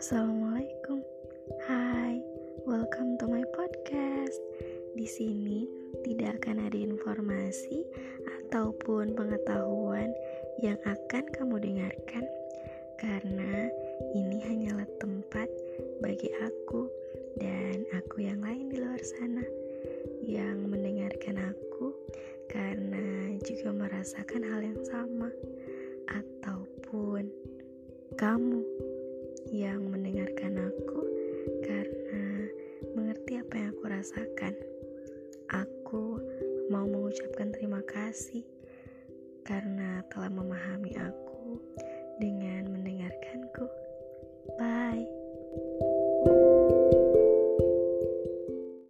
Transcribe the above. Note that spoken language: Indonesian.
Assalamualaikum. Hai, welcome to my podcast. Di sini tidak akan ada informasi ataupun pengetahuan yang akan kamu dengarkan karena ini hanyalah tempat bagi aku dan aku yang lain di luar sana yang mendengarkan aku karena juga merasakan hal yang sama ataupun kamu yang mendengarkan aku karena mengerti apa yang aku rasakan. Aku mau mengucapkan terima kasih karena telah memahami aku